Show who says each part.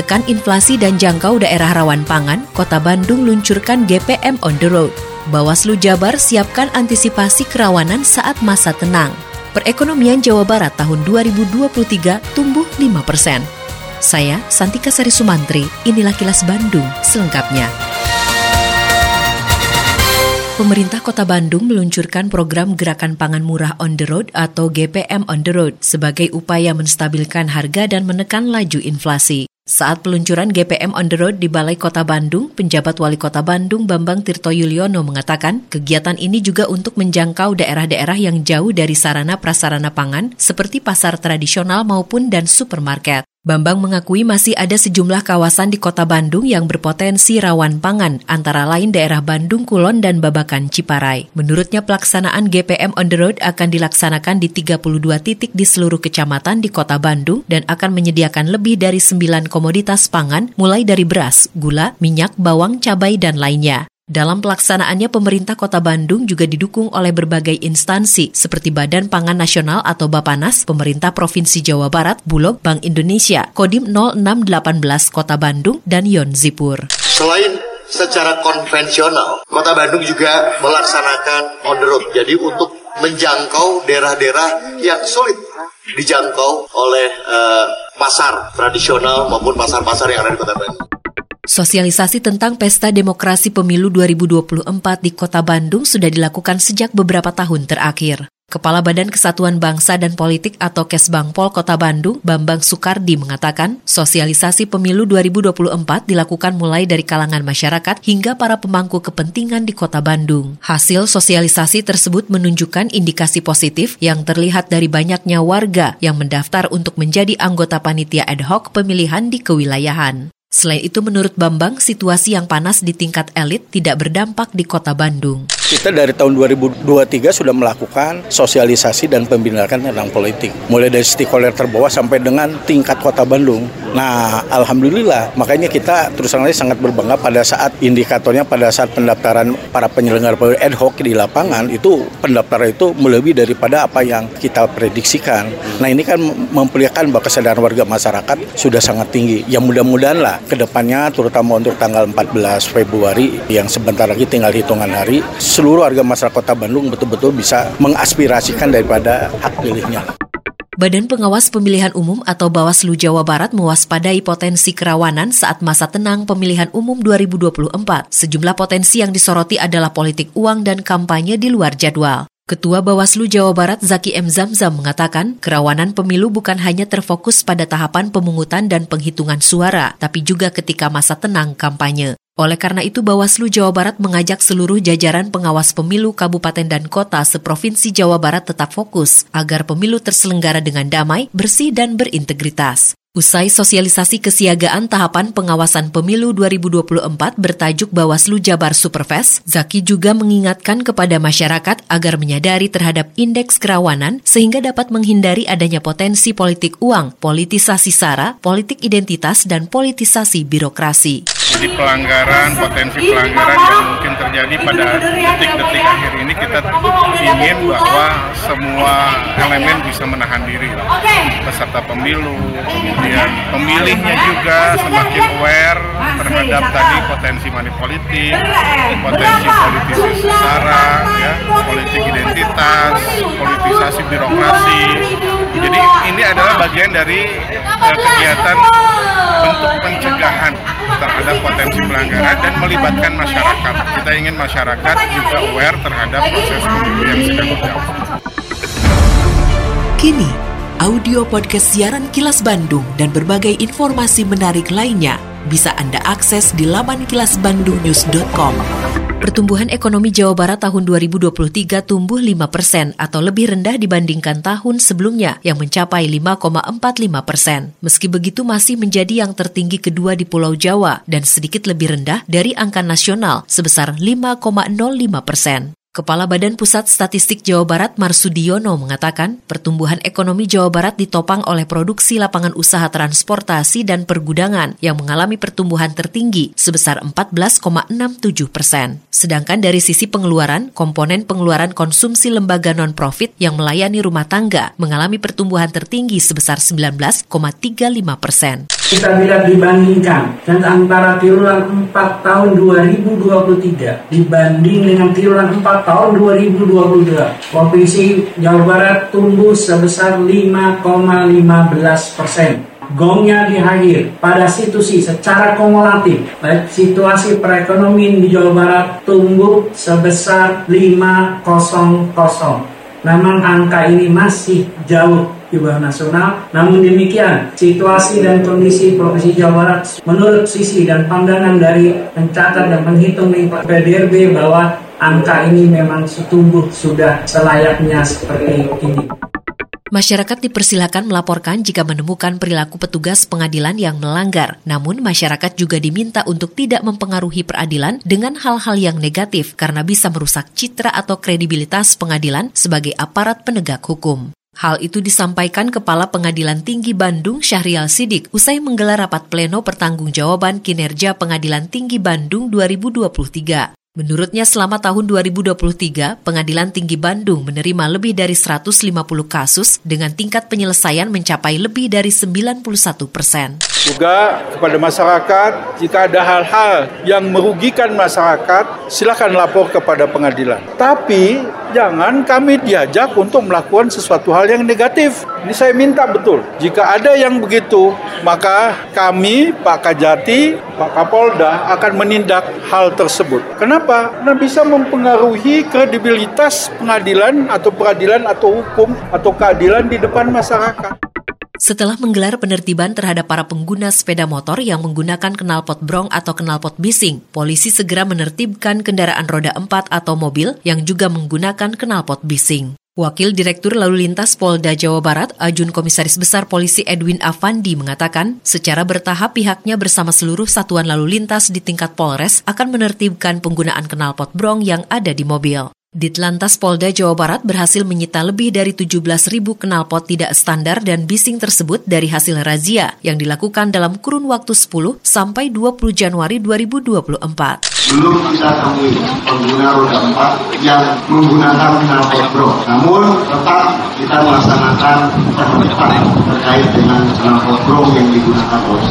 Speaker 1: Tekan inflasi dan jangkau daerah rawan pangan, Kota Bandung luncurkan GPM on the road. Bawaslu Jabar siapkan antisipasi kerawanan saat masa tenang. Perekonomian Jawa Barat tahun 2023 tumbuh 5 persen. Saya, Santika Sari Sumantri, inilah kilas Bandung selengkapnya. Pemerintah Kota Bandung meluncurkan program Gerakan Pangan Murah on the Road atau GPM on the Road sebagai upaya menstabilkan harga dan menekan laju inflasi. Saat peluncuran GPM on the road di Balai Kota Bandung, penjabat Wali Kota Bandung Bambang Tirto Yuliono mengatakan, kegiatan ini juga untuk menjangkau daerah-daerah yang jauh dari sarana prasarana pangan seperti pasar tradisional maupun dan supermarket. Bambang mengakui masih ada sejumlah kawasan di kota Bandung yang berpotensi rawan pangan, antara lain daerah Bandung Kulon dan Babakan Ciparai. Menurutnya pelaksanaan GPM on the road akan dilaksanakan di 32 titik di seluruh kecamatan di kota Bandung dan akan menyediakan lebih dari 9 komoditas pangan mulai dari beras, gula, minyak, bawang, cabai, dan lainnya. Dalam pelaksanaannya, pemerintah Kota Bandung juga didukung oleh berbagai instansi seperti Badan Pangan Nasional atau Bapanas, pemerintah Provinsi Jawa Barat, Bulog, Bank Indonesia, Kodim 0618 Kota Bandung, dan Yon Zipur.
Speaker 2: Selain secara konvensional, Kota Bandung juga melaksanakan on the road. Jadi untuk menjangkau daerah-daerah yang sulit dijangkau oleh uh, pasar tradisional maupun pasar-pasar yang ada di Kota Bandung.
Speaker 1: Sosialisasi tentang Pesta Demokrasi Pemilu 2024 di Kota Bandung sudah dilakukan sejak beberapa tahun terakhir. Kepala Badan Kesatuan Bangsa dan Politik atau Kesbangpol Kota Bandung, Bambang Sukardi mengatakan, sosialisasi pemilu 2024 dilakukan mulai dari kalangan masyarakat hingga para pemangku kepentingan di Kota Bandung. Hasil sosialisasi tersebut menunjukkan indikasi positif yang terlihat dari banyaknya warga yang mendaftar untuk menjadi anggota panitia ad hoc pemilihan di kewilayahan. Selain itu, menurut Bambang, situasi yang panas di tingkat elit tidak berdampak di kota Bandung.
Speaker 3: Kita dari tahun 2023 sudah melakukan sosialisasi dan pembinaan tentang politik. Mulai dari stakeholder terbawah sampai dengan tingkat kota Bandung. Nah, Alhamdulillah, makanya kita terus terang sangat berbangga pada saat indikatornya pada saat pendaftaran para penyelenggara pemilu ad hoc di lapangan itu pendaftaran itu melebihi daripada apa yang kita prediksikan. Nah, ini kan memperlihatkan bahwa kesadaran warga masyarakat sudah sangat tinggi. Yang mudah-mudahan lah ke depannya terutama untuk tanggal 14 Februari yang sebentar lagi tinggal hitungan hari seluruh warga masyarakat Kota Bandung betul-betul bisa mengaspirasikan daripada hak pilihnya.
Speaker 1: Badan Pengawas Pemilihan Umum atau Bawaslu Jawa Barat mewaspadai potensi kerawanan saat masa tenang pemilihan umum 2024. Sejumlah potensi yang disoroti adalah politik uang dan kampanye di luar jadwal. Ketua Bawaslu Jawa Barat Zaki M. Zamzam mengatakan, kerawanan pemilu bukan hanya terfokus pada tahapan pemungutan dan penghitungan suara, tapi juga ketika masa tenang kampanye. Oleh karena itu, Bawaslu Jawa Barat mengajak seluruh jajaran pengawas pemilu kabupaten dan kota seprovinsi Jawa Barat tetap fokus agar pemilu terselenggara dengan damai, bersih, dan berintegritas. Usai sosialisasi kesiagaan tahapan pengawasan pemilu 2024 bertajuk Bawaslu Jabar Superfest, Zaki juga mengingatkan kepada masyarakat agar menyadari terhadap indeks kerawanan sehingga dapat menghindari adanya potensi politik uang, politisasi sara, politik identitas, dan politisasi birokrasi.
Speaker 4: Jadi pelanggaran, potensi pelanggaran yang mungkin terjadi pada detik-detik akhir ini kita ingin bahwa semua elemen bisa menahan diri. Peserta pemilu, kemudian pemilihnya juga semakin aware terhadap tadi potensi politik, potensi politisasi sara, ya, politik identitas, politisasi birokrasi. Jadi ini adalah bagian dari uh, kegiatan bentuk pencegahan terhadap potensi pelanggaran dan melibatkan masyarakat. Kita ingin masyarakat juga aware terhadap proses pemilu yang sedang berjalan.
Speaker 1: Kini, audio podcast siaran Kilas Bandung dan berbagai informasi menarik lainnya bisa Anda akses di laman kilasbandungnews.com. Pertumbuhan ekonomi Jawa Barat tahun 2023 tumbuh 5 persen atau lebih rendah dibandingkan tahun sebelumnya yang mencapai 5,45 persen. Meski begitu masih menjadi yang tertinggi kedua di Pulau Jawa dan sedikit lebih rendah dari angka nasional sebesar 5,05 persen. Kepala Badan Pusat Statistik Jawa Barat Marsudiono mengatakan pertumbuhan ekonomi Jawa Barat ditopang oleh produksi lapangan usaha transportasi dan pergudangan yang mengalami pertumbuhan tertinggi sebesar 14,67 persen. Sedangkan dari sisi pengeluaran, komponen pengeluaran konsumsi lembaga non-profit yang melayani rumah tangga mengalami pertumbuhan tertinggi sebesar 19,35 persen
Speaker 5: kita bila dibandingkan dan antara triwulan 4 tahun 2023 dibanding dengan triwulan 4 tahun 2022 Provinsi Jawa Barat tumbuh sebesar 5,15 persen. Gongnya di pada situasi secara kumulatif baik situasi perekonomian di Jawa Barat tumbuh sebesar 500 namun angka ini masih jauh di bawah nasional. Namun demikian, situasi dan kondisi Provinsi Jawa Barat menurut sisi dan pandangan dari pencatat dan penghitung PDRB bahwa angka ini memang tumbuh sudah selayaknya seperti ini.
Speaker 1: Masyarakat dipersilakan melaporkan jika menemukan perilaku petugas pengadilan yang melanggar. Namun, masyarakat juga diminta untuk tidak mempengaruhi peradilan dengan hal-hal yang negatif karena bisa merusak citra atau kredibilitas pengadilan sebagai aparat penegak hukum. Hal itu disampaikan Kepala Pengadilan Tinggi Bandung Syahrial Sidik usai menggelar rapat pleno pertanggungjawaban kinerja Pengadilan Tinggi Bandung 2023. Menurutnya selama tahun 2023, Pengadilan Tinggi Bandung menerima lebih dari 150 kasus dengan tingkat penyelesaian mencapai lebih dari 91 persen.
Speaker 6: Juga kepada masyarakat, jika ada hal-hal yang merugikan masyarakat, silakan lapor kepada pengadilan. Tapi jangan kami diajak untuk melakukan sesuatu hal yang negatif. Ini saya minta betul. Jika ada yang begitu, maka kami, Pak Kajati, Pak Kapolda akan menindak hal tersebut. Kenapa? Karena bisa mempengaruhi kredibilitas pengadilan atau peradilan atau hukum atau keadilan di depan masyarakat.
Speaker 1: Setelah menggelar penertiban terhadap para pengguna sepeda motor yang menggunakan knalpot brong atau knalpot bising, polisi segera menertibkan kendaraan roda 4 atau mobil yang juga menggunakan knalpot bising. Wakil Direktur Lalu Lintas Polda Jawa Barat, Ajun Komisaris Besar Polisi Edwin Avandi mengatakan, secara bertahap pihaknya bersama seluruh satuan lalu lintas di tingkat Polres akan menertibkan penggunaan knalpot brong yang ada di mobil. Ditlantas Polda Jawa Barat berhasil menyita lebih dari 17 ribu knalpot tidak standar dan bising tersebut dari hasil razia yang dilakukan dalam kurun waktu 10 sampai 20 Januari 2024.
Speaker 7: Belum kita temui pengguna roda 4 yang menggunakan knalpot bro. Namun tetap kita melaksanakan penertiban terkait dengan knalpot bro yang digunakan oleh.